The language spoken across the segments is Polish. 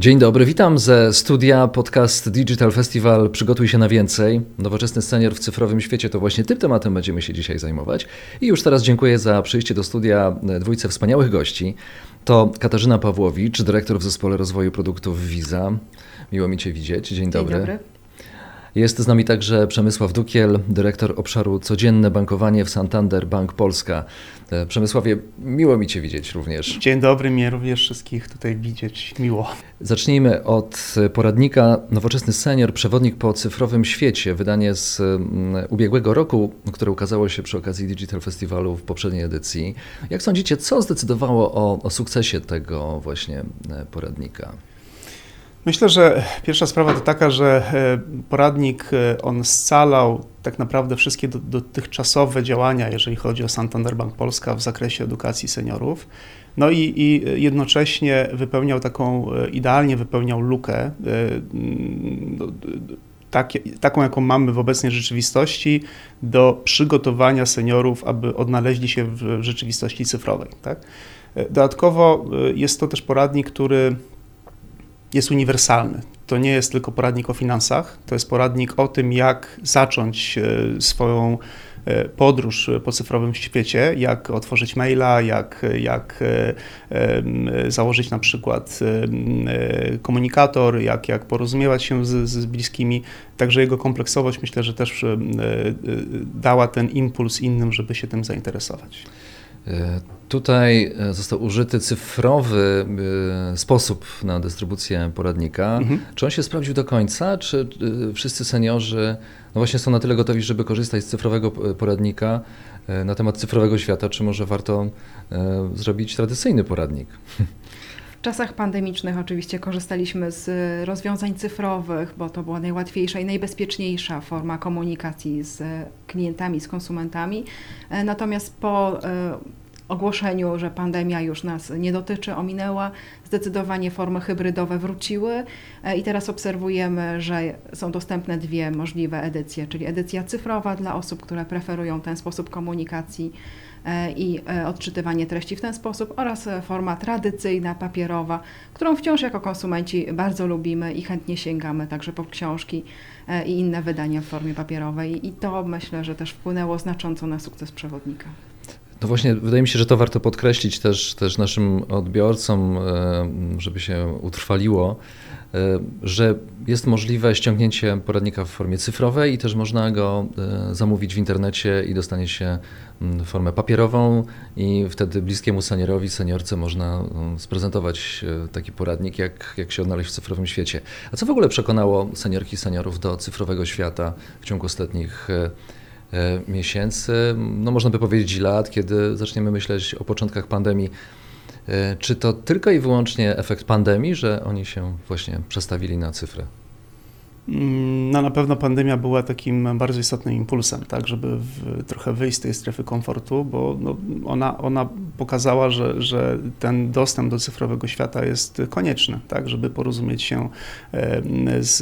Dzień dobry, witam ze studia podcast Digital Festival Przygotuj się na więcej. Nowoczesny senior w cyfrowym świecie to właśnie tym tematem będziemy się dzisiaj zajmować. I już teraz dziękuję za przyjście do studia dwójce wspaniałych gości. To Katarzyna Pawłowicz, dyrektor w zespole rozwoju produktów Visa. Miło mi Cię widzieć. Dzień dobry. Dzień dobry. Jest z nami także Przemysław Dukiel, dyrektor obszaru Codzienne Bankowanie w Santander Bank Polska. E, Przemysławie, miło mi Cię widzieć również. Dzień dobry, mnie również wszystkich tutaj widzieć miło. Zacznijmy od poradnika Nowoczesny Senior, przewodnik po cyfrowym świecie, wydanie z mm, ubiegłego roku, które ukazało się przy okazji Digital Festiwalu w poprzedniej edycji. Jak sądzicie, co zdecydowało o, o sukcesie tego właśnie e, poradnika? Myślę, że pierwsza sprawa to taka, że e, poradnik e, on scalał tak naprawdę wszystkie dotychczasowe działania, jeżeli chodzi o Santander Bank Polska w zakresie edukacji seniorów. No i, i jednocześnie wypełniał taką, e, idealnie wypełniał lukę, tak, taką jaką mamy w obecnej rzeczywistości, do przygotowania seniorów, aby odnaleźli się w rzeczywistości cyfrowej. Tak? Dodatkowo jest to też poradnik, który jest uniwersalny. To nie jest tylko poradnik o finansach, to jest poradnik o tym, jak zacząć e, swoją e, podróż po cyfrowym świecie, jak otworzyć maila, jak, jak e, założyć na przykład komunikator, jak, jak porozumiewać się z, z bliskimi. Także jego kompleksowość myślę, że też dała ten impuls innym, żeby się tym zainteresować. E, tutaj e, został użyty cyfrowy e, sposób na dystrybucję poradnika. Mhm. Czy on się sprawdził do końca? Czy wszyscy seniorzy no właśnie są na tyle gotowi, żeby korzystać z cyfrowego poradnika na temat cyfrowego świata? Czy może warto zrobić tradycyjny poradnik? W czasach pandemicznych oczywiście korzystaliśmy z rozwiązań cyfrowych, bo to była najłatwiejsza i najbezpieczniejsza forma komunikacji z klientami, z konsumentami. E, natomiast po e, ogłoszeniu, że pandemia już nas nie dotyczy, ominęła, zdecydowanie formy hybrydowe wróciły e, i teraz obserwujemy, że są dostępne dwie możliwe edycje, czyli edycja cyfrowa dla osób, które preferują ten sposób komunikacji i e, odczytywanie treści w ten sposób oraz e, forma tradycyjna, papierowa, którą wciąż jako konsumenci bardzo lubimy i chętnie sięgamy także po książki i inne wydania w formie papierowej i to myślę, że też wpłynęło znacząco na sukces przewodnika. No właśnie, wydaje mi się, że to warto podkreślić też, też naszym odbiorcom, żeby się utrwaliło, że jest możliwe ściągnięcie poradnika w formie cyfrowej i też można go zamówić w internecie i dostanie się Mm, formę papierową i wtedy bliskiemu seniorowi, seniorce można mm, sprezentować e, taki poradnik, jak, jak się odnaleźć w cyfrowym świecie. A co w ogóle przekonało seniorki seniorów do cyfrowego świata w ciągu ostatnich e, e, miesięcy, no można by powiedzieć lat, kiedy zaczniemy myśleć o początkach pandemii. Czy to tylko i wyłącznie efekt pandemii, że oni się właśnie przestawili na cyfrę? No na pewno pandemia była takim bardzo istotnym impulsem, tak, żeby w, trochę wyjść z tej strefy komfortu, bo no, ona, ona pokazała, że, że ten dostęp do cyfrowego świata jest konieczny, tak, żeby porozumieć się z,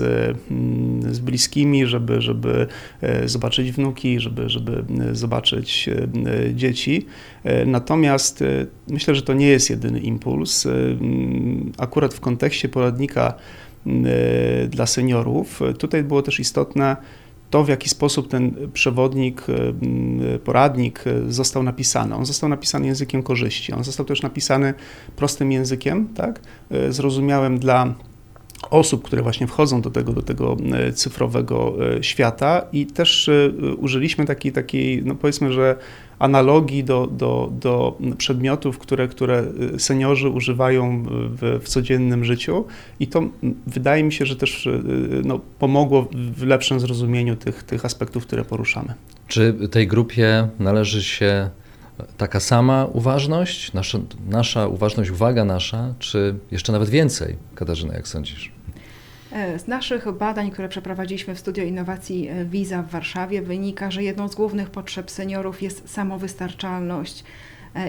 z bliskimi, żeby, żeby e, zobaczyć wnuki, żeby, żeby zobaczyć dzieci. E, natomiast e, myślę, że to nie jest jedyny impuls. Akurat w kontekście poradnika dla seniorów. Tutaj było też istotne to, w jaki sposób ten przewodnik, y, poradnik został napisany. On został napisany językiem korzyści. On został też napisany prostym językiem, tak? Y, zrozumiałym dla osób, które właśnie wchodzą do tego, do tego cyfrowego świata i też użyliśmy takiej, takiej no powiedzmy, że analogii do, do, do przedmiotów, które, które seniorzy używają w, w codziennym życiu i to wydaje mi się, że też no, pomogło w lepszym zrozumieniu tych, tych aspektów, które poruszamy. Czy tej grupie należy się taka sama uważność, nasza, nasza uważność, uwaga nasza, czy jeszcze nawet więcej? Katarzyna, jak sądzisz? E, z naszych badań, które przeprowadziliśmy w Studio Innowacji Visa w Warszawie, wynika, że jedną z głównych potrzeb seniorów jest samowystarczalność e,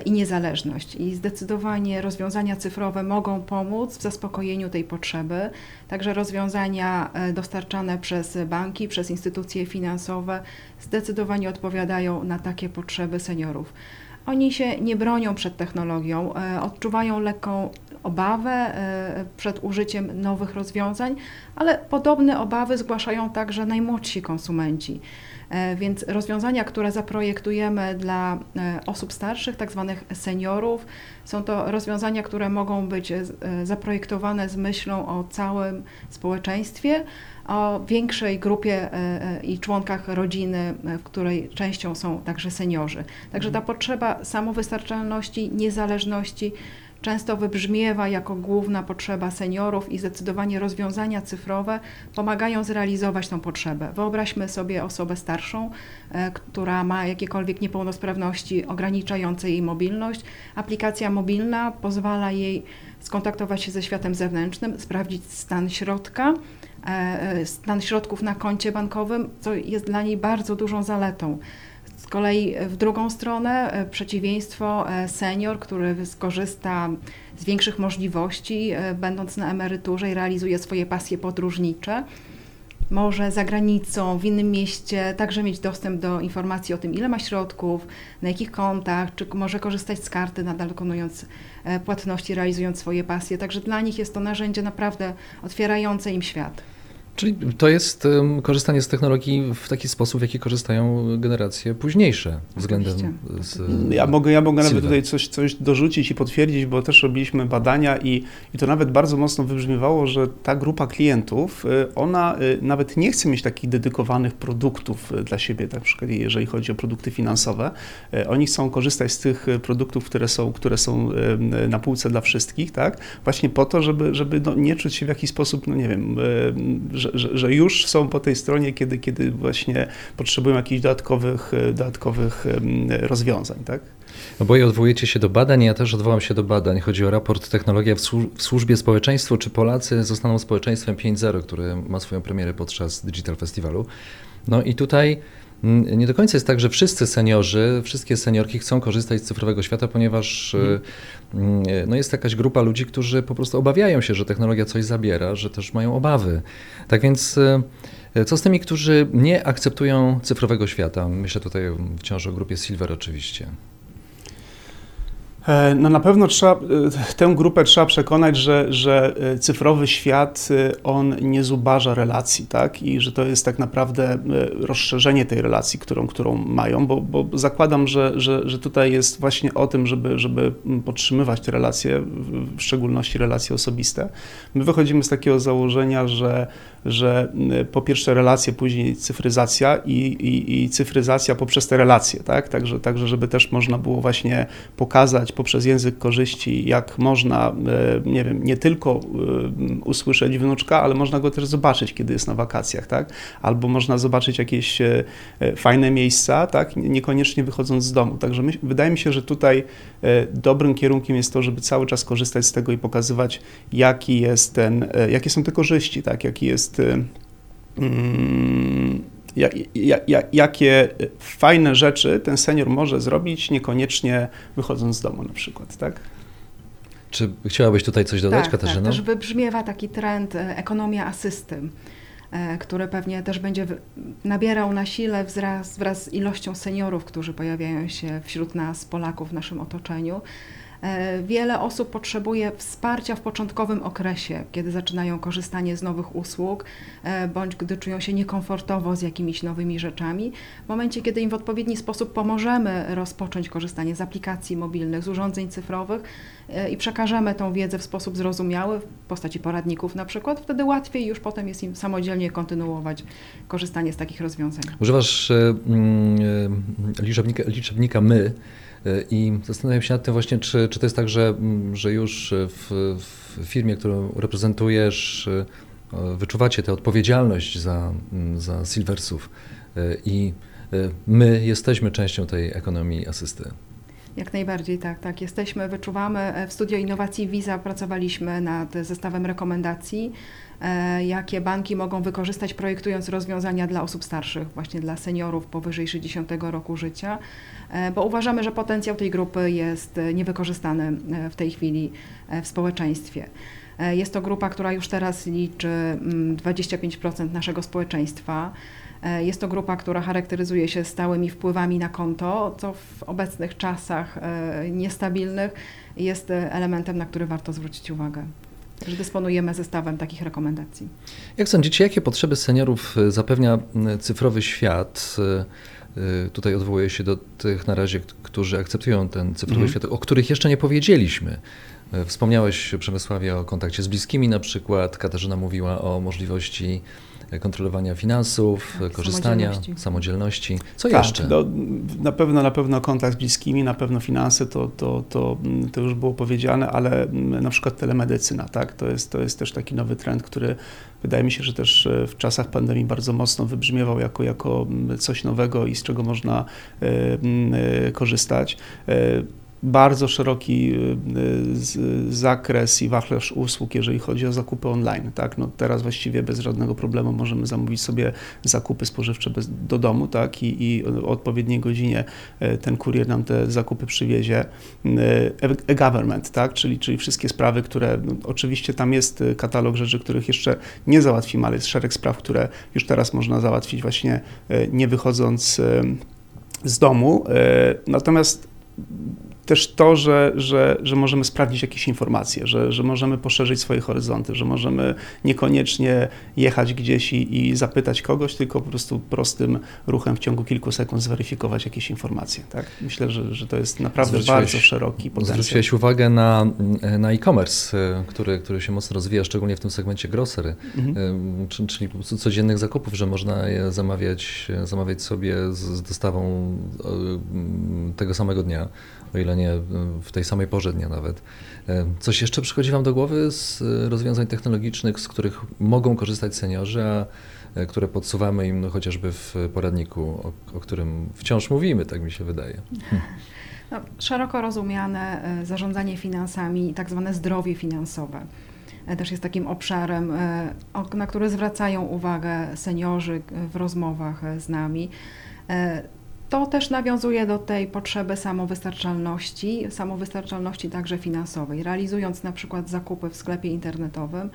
i niezależność. I zdecydowanie rozwiązania cyfrowe mogą pomóc w zaspokojeniu tej potrzeby. Także rozwiązania e, dostarczane przez banki, przez instytucje finansowe zdecydowanie odpowiadają na takie potrzeby seniorów. Oni się nie bronią przed technologią, odczuwają lekką obawę e, przed użyciem nowych rozwiązań, ale podobne obawy zgłaszają także najmłodsi konsumenci. E, Więc rozwiązania, które zaprojektujemy dla e, osób starszych, tak zwanych seniorów, są to rozwiązania, które mogą być e, zaprojektowane z myślą o całym społeczeństwie, o większej grupie i członkach rodziny, w której częścią są także seniorzy. Także ta potrzeba samowystarczalności, niezależności często wybrzmiewa jako główna potrzeba seniorów i zdecydowanie rozwiązania cyfrowe pomagają zrealizować tą potrzebę. Wyobraźmy sobie osobę starszą, e, która ma jakiekolwiek niepełnosprawności ograniczające jej mobilność. Aplikacja mobilna pozwala jej skontaktować się ze światem zewnętrznym, sprawdzić stan środka, e, stan środków na koncie bankowym, co jest dla niej bardzo dużą zaletą. Kolei w drugą stronę e, przeciwieństwo e, senior, który skorzysta z większych możliwości, e, będąc na emeryturze i realizuje swoje pasje podróżnicze, może za granicą, w innym mieście także mieć dostęp do informacji o tym, ile ma środków, na jakich kontach, czy może korzystać z karty, nadal dokonując e, płatności, realizując swoje pasje. Także dla nich jest to narzędzie naprawdę otwierające im świat. Czyli to jest um, korzystanie z technologii w taki sposób, w jaki korzystają generacje późniejsze względem z, Ja mogę, ja mogę nawet tutaj coś, coś dorzucić i potwierdzić, bo też robiliśmy badania i, i to nawet bardzo mocno wybrzmiewało, że ta grupa klientów, y, ona y, nawet nie chce mieć takich dedykowanych produktów y, dla siebie, tak na przykład jeżeli chodzi o produkty finansowe. Oni chcą korzystać z tych produktów, które są, które są na półce dla wszystkich, tak? Właśnie po to, żeby, żeby no, nie czuć się w jakiś sposób, no nie wiem, y, że, że, że już są po tej stronie, kiedy, kiedy właśnie potrzebują jakichś dodatkowych, y, dodatkowych rozwiązań, tak? Oboje odwołujecie się do badań, ja też odwołam się do badań. Chodzi o raport Technologia w, słu- w służbie społeczeństwu, czy Polacy zostaną społeczeństwem 5.0, który ma swoją premierę podczas Digital Festiwalu. No i tutaj nie do końca jest tak, że wszyscy seniorzy, wszystkie seniorki chcą korzystać z cyfrowego świata, ponieważ y, mm, no jest jakaś grupa ludzi, którzy po prostu obawiają się, że technologia coś zabiera, że też mają obawy. Tak więc y, co z tymi, którzy nie akceptują cyfrowego świata? Myślę tutaj wciąż o grupie Silver oczywiście. E, No na pewno trzeba, e, tę grupę trzeba przekonać, że, że e, cyfrowy świat, on nie zubaża relacji, tak? I że to jest tak naprawdę rozszerzenie tej relacji, którą, którą mają, bo, bo zakładam, że, że, że tutaj jest właśnie o tym, żeby, żeby podtrzymywać te relacje, w- szczególności relacje osobiste. My wychodzimy z takiego założenia, że, że po pierwsze relacje, później cyfryzacja i, i, i cyfryzacja poprzez te relacje, tak? Także, także żeby też można było właśnie pokazać poprzez język korzyści, jak można, e, nie wiem, nie tylko e, usłyszeć wnuczka, ale można go też zobaczyć, kiedy jest na wakacjach, tak? Albo można zobaczyć jakieś e, fajne miejsca, tak? Niekoniecznie wychodząc z domu. Także my, wydaje mi się, że tutaj dobrym kierunkiem jest to, żeby cały czas korzystać z tego i pokazywać, jaki jest ten, jakie są te korzyści, tak? Jaki jest mm, ja, ja, ja, jakie fajne rzeczy ten senior może zrobić, niekoniecznie wychodząc z domu na przykład, tak? Czy chciałabyś tutaj coś dodać, tak, Katarzyno? Tak, też wybrzmiewa taki trend e, ekonomia asysty, e, który pewnie też będzie nabierał na sile wraz, wraz z ilością seniorów, którzy pojawiają się wśród nas, Polaków w naszym otoczeniu. E, Wiele osób potrzebuje wsparcia w początkowym okresie, kiedy zaczynają korzystanie z nowych usług, e, bądź gdy czują się niekomfortowo z jakimiś nowymi rzeczami. W momencie, kiedy im w odpowiedni sposób pomożemy rozpocząć korzystanie z aplikacji mobilnych, z urządzeń cyfrowych e, i przekażemy tą wiedzę w sposób zrozumiały, w postaci poradników na przykład, wtedy łatwiej już potem jest im samodzielnie kontynuować korzystanie z takich rozwiązań. Używasz mm, liczebnika, liczebnika my i zastanawiam się nad tym właśnie, czy, czy to jest tak, że, że już w, w firmie, którą reprezentujesz, wyczuwacie tę odpowiedzialność za, za Silversów i my jesteśmy częścią tej ekonomii asysty. Jak najbardziej, tak, tak. Jesteśmy, wyczuwamy. W Studio Innowacji Visa pracowaliśmy nad zestawem rekomendacji, jakie banki mogą wykorzystać, projektując rozwiązania dla osób starszych, właśnie dla seniorów powyżej 60 roku życia, e, bo uważamy, że potencjał tej grupy jest e, niewykorzystany e, w tej chwili e, w społeczeństwie. E, Jest to grupa, która już teraz liczy mm, 25% naszego społeczeństwa. E, Jest to grupa, która charakteryzuje się stałymi wpływami na konto, co w obecnych czasach e, niestabilnych jest e, elementem, na który warto zwrócić uwagę. Także dysponujemy zestawem takich rekomendacji. Jak sądzicie, jakie potrzeby seniorów y, zapewnia y, cyfrowy świat? Y, Tutaj odwołuję się do tych na razie, którzy akceptują ten cyfrowy Mhm. świat, o których jeszcze nie powiedzieliśmy. Wspomniałeś, Przemysławie, o kontakcie z bliskimi na przykład. Katarzyna mówiła o możliwości kontrolowania finansów, Tak, y, korzystania, samodzielności. samodzielności. Co tak, jeszcze? No, na pewno, na pewno kontakt z bliskimi, na pewno finanse, to, to, to, mm, to już było powiedziane, ale mm, na przykład telemedycyna, tak? To jest, to jest też taki nowy trend, który wydaje mi się, że też e, w czasach pandemii bardzo mocno wybrzmiewał jako, jako mm, coś nowego i z czego można e, e, korzystać. Bardzo szeroki e, z- zakres i wachlarz usług, jeżeli chodzi o zakupy online. Tak? No teraz właściwie bez żadnego problemu możemy zamówić sobie zakupy spożywcze bez, do domu tak? I, i o odpowiedniej godzinie e, ten kurier nam te zakupy przywiezie. E, E-government, tak? czyli, czyli wszystkie sprawy, które no, oczywiście tam jest katalog rzeczy, których jeszcze nie załatwimy, ale jest szereg spraw, które już teraz można załatwić właśnie nie wychodząc z domu. Natomiast też to, że, że, że możemy sprawdzić jakieś informacje, że, że możemy poszerzyć swoje horyzonty, że możemy niekoniecznie jechać gdzieś i, i zapytać kogoś, tylko po prostu prostym ruchem w ciągu kilku sekund zweryfikować jakieś informacje. Tak? Myślę, że, że to jest naprawdę Zwróciłeś- bardzo szeroki potencjał. Zwróciłeś uwagę na, na e-commerce, y, który, który się mocno rozwija, szczególnie w tym segmencie grocery, Mhm. czy- czyli po prostu codziennych zakupów, że można je zamawiać, zamawiać sobie z, z dostawą y, tego samego dnia, o ile nie w tej samej porze dnia nawet. Y, Coś jeszcze przychodzi Wam do głowy z y, rozwiązań technologicznych, z których mogą korzystać seniorzy, a y, które podsuwamy im no, chociażby w poradniku, o, o którym wciąż mówimy, tak mi się wydaje. No, szeroko rozumiane e, zarządzanie finansami tak zwane zdrowie finansowe e, też jest takim obszarem, e, na który zwracają uwagę seniorzy e, w rozmowach e, z nami. To też nawiązuje do tej potrzeby samowystarczalności, samowystarczalności także finansowej. Realizując na przykład zakupy w sklepie internetowym,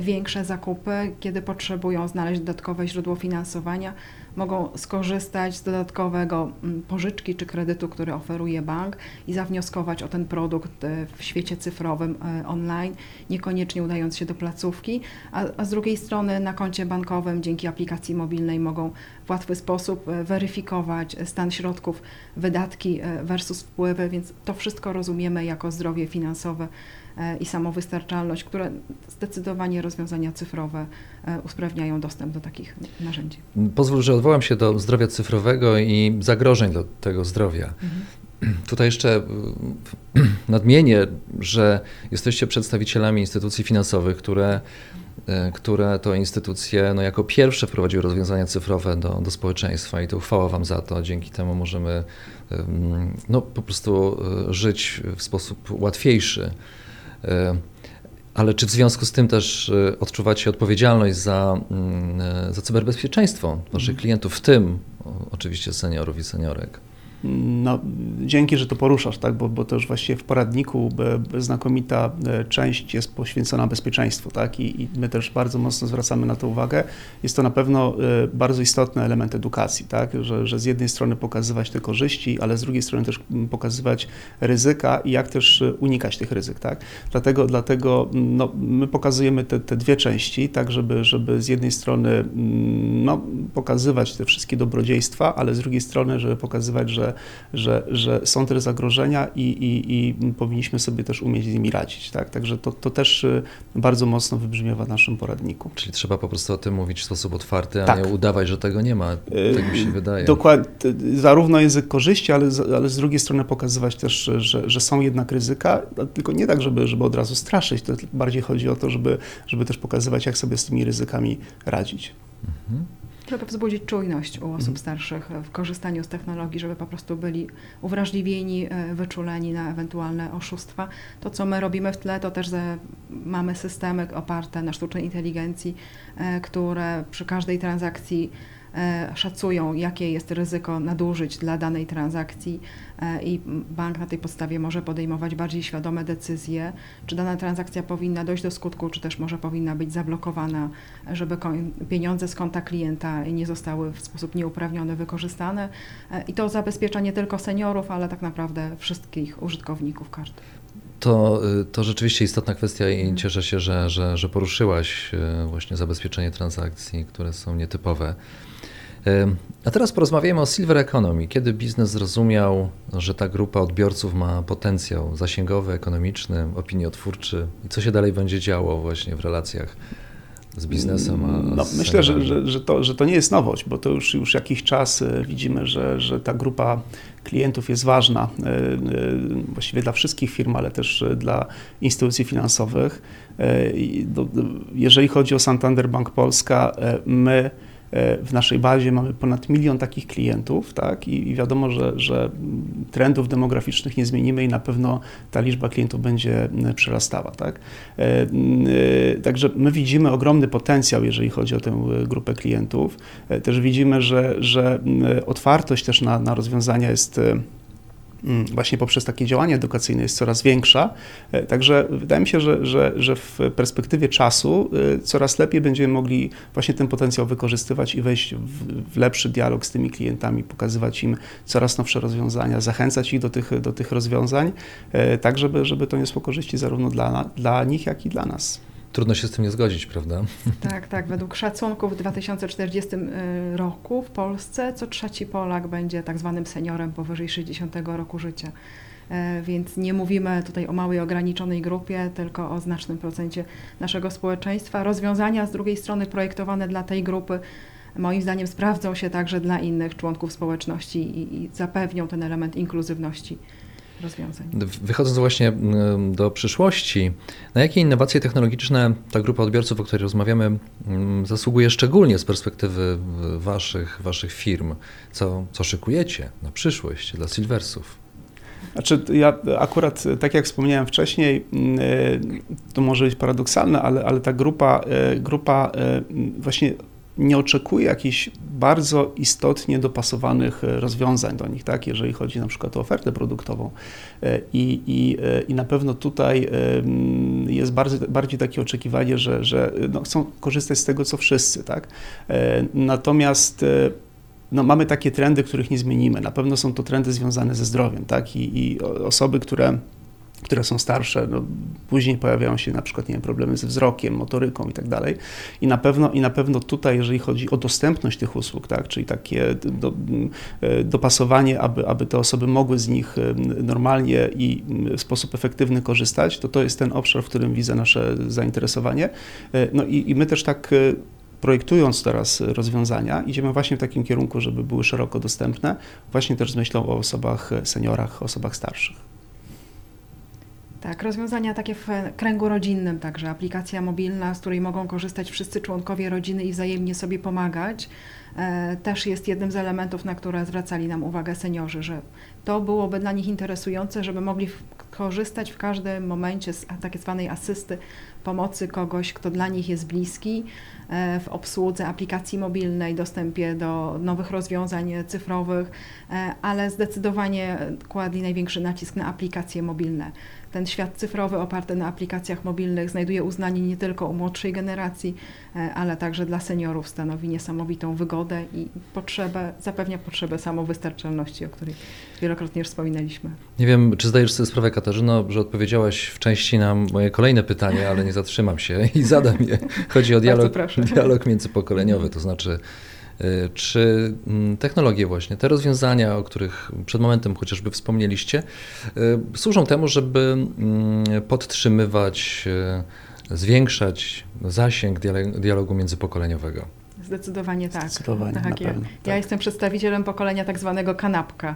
większe zakupy, kiedy potrzebują znaleźć dodatkowe źródło finansowania, mogą skorzystać z dodatkowego mm, pożyczki czy kredytu, który oferuje bank i zawnioskować o ten produkt e, w świecie cyfrowym e, online, niekoniecznie udając się do placówki, a, a z drugiej strony na koncie bankowym dzięki aplikacji mobilnej mogą w łatwy sposób e, weryfikować stan środków, wydatki e, versus wpływy, więc to wszystko rozumiemy jako zdrowie finansowe e, i samowystarczalność, które zdecydowanie rozwiązania cyfrowe e, usprawniają dostęp do takich narzędzi. Pozwól, że odwołam się do zdrowia cyfrowego i zagrożeń do tego zdrowia. Tutaj jeszcze y, nadmienię, że jesteście przedstawicielami instytucji finansowych, które, y, które to instytucje no, jako pierwsze wprowadziły rozwiązania cyfrowe do, do społeczeństwa i to chwała Wam za to. Dzięki temu możemy no, po prostu żyć w sposób łatwiejszy. Ale czy w związku z tym też y, odczuwacie odpowiedzialność za, mm, y, za cyberbezpieczeństwo Waszych klientów, w tym oczywiście seniorów i seniorek? No, dzięki, że to poruszasz, tak? bo, bo to już właściwie w poradniku znakomita e, część jest poświęcona bezpieczeństwu, tak? I, i my też bardzo mocno zwracamy na to uwagę. Jest to na pewno e, bardzo istotny element edukacji, tak? że, że z jednej strony pokazywać te korzyści, ale z drugiej strony też pokazywać ryzyka i jak też e, unikać tych ryzyk. Tak? Dlatego, dlatego no, my pokazujemy te, te dwie części, tak żeby, żeby z jednej strony no, pokazywać te wszystkie dobrodziejstwa, ale z drugiej strony, żeby pokazywać, że, że, że są te zagrożenia i, i, i powinniśmy sobie też umieć z nimi radzić. Tak? Także to, to też y, bardzo mocno wybrzmiewa w naszym poradniku. Czyli trzeba po prostu o tym mówić w sposób otwarty, a Tak. nie udawać, że tego nie ma. Tak mi się wydaje. Dokładnie, zarówno język korzyści, ale, z- ale z drugiej strony pokazywać też, że, że są jednak ryzyka, tylko nie tak, żeby, żeby od razu straszyć, to bardziej chodzi o to, żeby, żeby też pokazywać, jak sobie z tymi ryzykami radzić. Mhm. Żeby wzbudzić czujność u osób Mhm. starszych w korzystaniu z technologii, żeby po prostu byli uwrażliwieni, e, wyczuleni na ewentualne oszustwa. To, co my robimy w tle, to też mamy systemy oparte na sztucznej inteligencji, e, które przy każdej transakcji szacują, jakie jest ryzyko nadużyć dla danej transakcji e, i bank na tej podstawie może podejmować bardziej świadome decyzje, czy dana transakcja powinna dojść do skutku, czy też może powinna być zablokowana, żeby pieniądze z konta klienta nie zostały w sposób nieuprawniony wykorzystane. E, I to zabezpiecza nie tylko seniorów, ale tak naprawdę wszystkich użytkowników kart. To, y, to rzeczywiście istotna kwestia i cieszę się, że, że, że poruszyłaś y, właśnie zabezpieczenie transakcji, które są nietypowe. A teraz porozmawiamy o Silver Economy. Kiedy biznes zrozumiał, że ta grupa odbiorców ma potencjał zasięgowy, ekonomiczny, opiniotwórczy i co się dalej będzie działo właśnie w relacjach z biznesem? A no, z myślę, że, że, że, to, że to nie jest nowość, bo to już, już jakiś czas widzimy, że, że ta grupa klientów jest ważna e, e, właściwie dla wszystkich firm, ale też dla instytucji finansowych. E, jeżeli chodzi o Santander Bank Polska, my E, w naszej bazie mamy ponad milion takich klientów, tak? I, wiadomo, że, że trendów demograficznych nie zmienimy i na pewno ta liczba klientów będzie przerastała, tak? E, e, także my widzimy ogromny potencjał, jeżeli chodzi o tę grupę klientów. Też widzimy, że, że otwartość też na, na rozwiązania jest właśnie poprzez takie działania edukacyjne jest coraz większa. E, także wydaje mi się, że, że, że w perspektywie czasu e, coraz lepiej będziemy mogli właśnie ten potencjał wykorzystywać i wejść w, w lepszy dialog z tymi klientami, pokazywać im coraz nowsze rozwiązania, zachęcać ich do tych, do tych rozwiązań, e, tak żeby, żeby to niosło korzyści zarówno dla, dla nich, jak i dla nas. Trudno się z tym nie zgodzić, prawda? Tak, tak. Według szacunków w 2040 y, roku w Polsce co trzeci Polak będzie tak zwanym seniorem powyżej 60 roku życia. E, więc nie mówimy tutaj o małej, ograniczonej grupie, tylko o znacznym procencie naszego społeczeństwa. Rozwiązania z drugiej strony projektowane dla tej grupy moim zdaniem sprawdzą się także dla innych członków społeczności i, i zapewnią ten element inkluzywności rozwiązań. Wychodząc właśnie do przyszłości, na jakie innowacje technologiczne ta grupa odbiorców, o której rozmawiamy, zasługuje szczególnie z perspektywy waszych, waszych firm? Co, co szykujecie na przyszłość dla Silversów? Znaczy, ja akurat, tak jak wspomniałem wcześniej, e, to może być paradoksalne, ale, ale ta grupa, e, grupa e, właśnie nie oczekuje jakichś bardzo istotnie dopasowanych e, rozwiązań do nich, tak? jeżeli chodzi na przykład o ofertę produktową. E, I, i, e, i na pewno tutaj jest bardzo, bardziej takie oczekiwanie, że, że no, chcą korzystać z tego, co wszyscy. Tak? Natomiast no, mamy takie trendy, których nie zmienimy. Na pewno są to trendy związane ze zdrowiem, tak? I, i osoby, które które są starsze, no, później pojawiają się na przykład nie wiem, problemy ze wzrokiem, motoryką i tak dalej. I na pewno, i na pewno tutaj, jeżeli chodzi o dostępność tych usług, tak, czyli takie do, e, dopasowanie, aby, aby te osoby mogły z nich e, normalnie i w sposób efektywny korzystać, to to jest ten obszar, w którym widzę nasze zainteresowanie. E, no i, i my też tak projektując teraz rozwiązania, idziemy właśnie w takim kierunku, żeby były szeroko dostępne, właśnie też z myślą o osobach seniorach, osobach starszych. Tak, rozwiązania takie w kręgu rodzinnym, także aplikacja mobilna, z której mogą korzystać wszyscy członkowie rodziny i wzajemnie sobie pomagać, e, też jest jednym z elementów, na które zwracali nam uwagę seniorzy, że to byłoby dla nich interesujące, żeby mogli korzystać w każdym momencie z tak zwanej asysty, pomocy kogoś, kto dla nich jest bliski, e, w obsłudze aplikacji mobilnej, dostępie do nowych rozwiązań cyfrowych, e, ale zdecydowanie kładli największy nacisk na aplikacje mobilne ten świat cyfrowy oparty na aplikacjach mobilnych znajduje uznanie nie tylko u młodszej generacji, e, ale także dla seniorów stanowi niesamowitą wygodę i potrzebę, zapewnia potrzebę samowystarczalności, o której wielokrotnie już wspominaliśmy. Nie wiem, czy zdajesz sobie sprawę, Katarzyno, że odpowiedziałaś w części na moje kolejne pytanie, ale nie zatrzymam się i zadam je. Chodzi o dialog, dialog międzypokoleniowy, to znaczy Y, czy mm, technologie właśnie, te rozwiązania, o których przed momentem chociażby wspomnieliście, y, służą temu, żeby mm, podtrzymywać, y, zwiększać zasięg dialogu międzypokoleniowego? Zdecydowanie tak. Zdecydowanie, tak, ja, pewno, tak. ja jestem przedstawicielem pokolenia tak zwanego kanapka.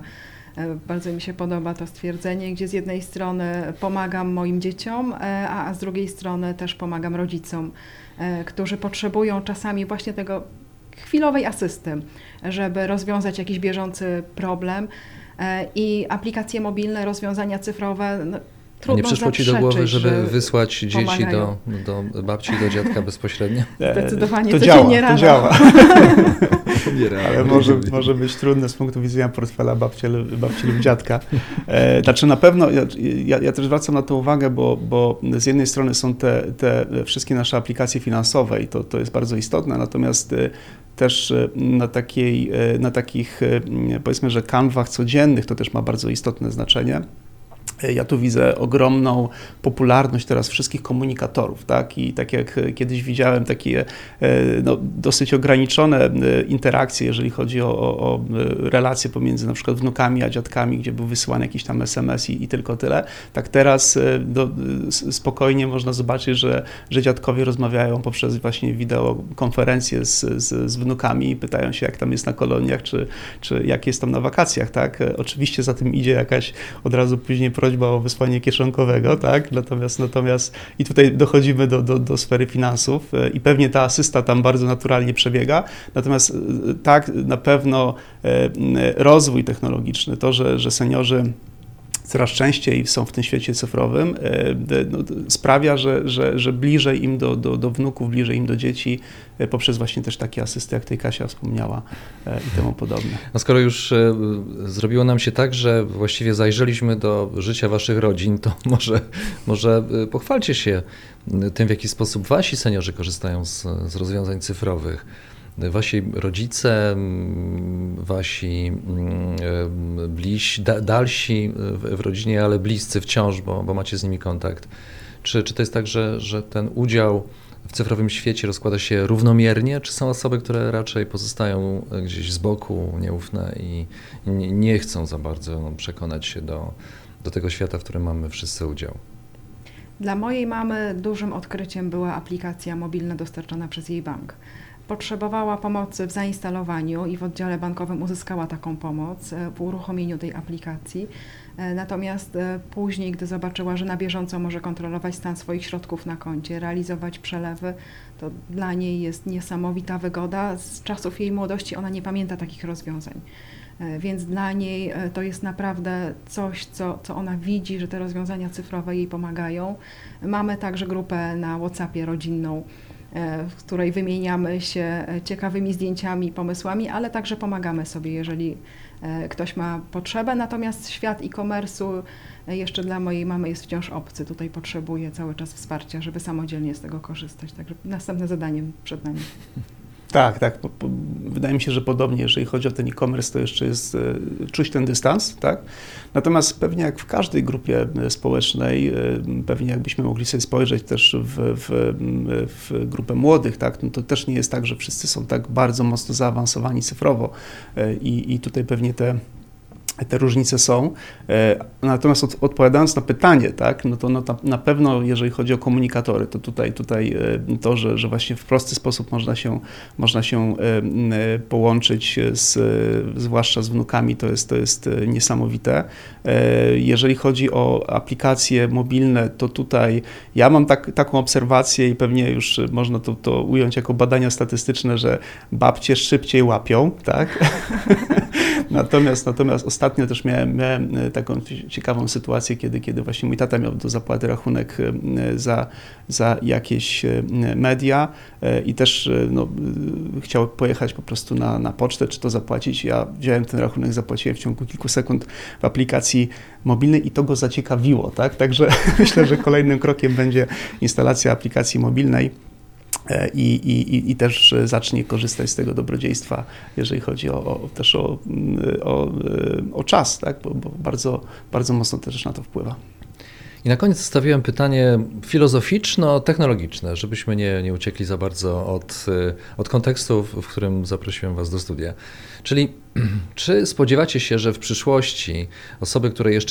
E, bardzo mi się podoba to stwierdzenie, gdzie z jednej strony pomagam moim dzieciom, e, a z drugiej strony też pomagam rodzicom, e, którzy potrzebują czasami właśnie tego chwilowej asysty, żeby rozwiązać jakiś bieżący problem. I aplikacje mobilne, rozwiązania cyfrowe no, Trudno nie przyszło ci do głowy, żeby że wysłać dzieci do, do babci, do dziadka bezpośrednio? Zdecydowanie to codziennie działa, rano. to działa. Nie, Ale może, może być trudne z punktu widzenia portfela babci, lub- babci lub dziadka. E, znaczy na pewno, ja, ja, ja też zwracam na to uwagę, bo, bo z jednej strony są te, te wszystkie nasze aplikacje finansowe i to, to jest bardzo istotne, natomiast e, też e, na, takiej, na takich, powiedzmy, że kanwach codziennych to też ma bardzo istotne znaczenie. Ja tu widzę ogromną popularność teraz wszystkich komunikatorów, tak? I tak jak kiedyś widziałem takie e, no, dosyć ograniczone e, interakcje, jeżeli chodzi o, o, o e, relacje pomiędzy na przykład wnukami a dziadkami, gdzie był wysyłany jakiś tam SMS i, i tylko tyle, tak teraz do, spokojnie można zobaczyć, że, że dziadkowie rozmawiają poprzez właśnie wideokonferencje z, z, z wnukami i pytają się, jak tam jest na koloniach, czy, czy jak jest tam na wakacjach, tak? Oczywiście za tym idzie jakaś od razu później prośba o wysłanie kieszonkowego, tak? Natomiast, natomiast i tutaj dochodzimy do, do, do sfery finansów e, i pewnie ta asysta tam bardzo naturalnie przebiega. Natomiast e, tak, na pewno e, rozwój technologiczny, to, że, że seniorzy coraz częściej są w tym świecie cyfrowym, e, no, sprawia, że, że, że bliżej im do, do, do wnuków, bliżej im do dzieci, e, poprzez właśnie też takie asysty, jak tutaj Kasia wspomniała e, i temu podobne. No skoro już zrobiło nam się tak, że właściwie zajrzeliśmy do życia waszych rodzin, to może, może pochwalcie się tym, w jaki sposób wasi seniorzy korzystają z, z rozwiązań cyfrowych. Wasi rodzice, mm, wasi mm, e, bliś, da, dalsi w, rodzinie, ale bliscy wciąż, bo, bo macie z nimi kontakt. Czy, czy to jest tak, że, że ten udział w cyfrowym świecie rozkłada się równomiernie, czy są osoby, które raczej pozostają gdzieś z boku, nieufne i i nie, nie chcą za bardzo no, przekonać się do, do tego świata, w którym mamy wszyscy udział? Dla mojej mamy dużym odkryciem była aplikacja mobilna dostarczona przez jej bank. Potrzebowała pomocy w zainstalowaniu i w oddziale bankowym uzyskała taką pomoc e, w uruchomieniu tej aplikacji. E, Natomiast e, później, gdy zobaczyła, że na bieżąco może kontrolować stan swoich środków na koncie, realizować przelewy, to dla niej jest niesamowita wygoda. Z czasów jej młodości ona nie pamięta takich rozwiązań. Więc dla niej to jest naprawdę coś, co, co ona widzi, że te rozwiązania cyfrowe jej pomagają. Mamy także grupę na WhatsAppie rodzinną, w której wymieniamy się e, ciekawymi zdjęciami, pomysłami, ale także pomagamy sobie, jeżeli e, ktoś ma potrzebę. Natomiast świat e-commerce'u e, jeszcze dla mojej mamy jest wciąż obcy. Tutaj potrzebuje cały czas wsparcia, żeby samodzielnie z tego korzystać. Także następne zadanie przed nami. Tak, tak. Wydaje mi się, że podobnie, jeżeli chodzi o ten e-commerce, to jeszcze jest e, czuć ten dystans, tak? Natomiast pewnie jak w każdej grupie e, społecznej, e, pewnie jakbyśmy mogli sobie spojrzeć też w, w, w grupę młodych, tak? No to też nie jest tak, że wszyscy są tak bardzo mocno zaawansowani cyfrowo i, i tutaj pewnie te te różnice są. E, Natomiast od, odpowiadając na pytanie, tak, no to na, na pewno jeżeli chodzi o komunikatory, to tutaj, tutaj e, to, że, że właśnie w prosty sposób można się, można się e, połączyć z, zwłaszcza z wnukami, to jest, to jest niesamowite. Jeżeli chodzi o aplikacje mobilne, to tutaj ja mam tak, taką obserwację i pewnie już można to, to ująć jako badania statystyczne, że babcie szybciej łapią, tak? Natomiast, natomiast ostatnio też miałem, miałem e, taką ciekawą sytuację, kiedy, kiedy właśnie mój tata miał do zapłaty rachunek e, za, za jakieś e, media i też no, chciał pojechać po prostu na, na pocztę, czy to zapłacić. Ja wziąłem ten rachunek, zapłaciłem w ciągu kilku sekund w aplikacji mobilnej i to go zaciekawiło, tak? Także myślę, że kolejnym krokiem będzie instalacja aplikacji mobilnej. E, I, i, i- też e, zacznie korzystać z tego dobrodziejstwa, jeżeli chodzi o, o, też o, mm, o, e, o czas, tak? bo, bo bardzo, bardzo mocno też na to wpływa. I na koniec zostawiłem pytanie filozoficzno-technologiczne, żebyśmy nie, nie uciekli za bardzo od, od kontekstu, w którym zaprosiłem Was do studia. Czyli czy spodziewacie się, że w przyszłości osoby, które jeszcze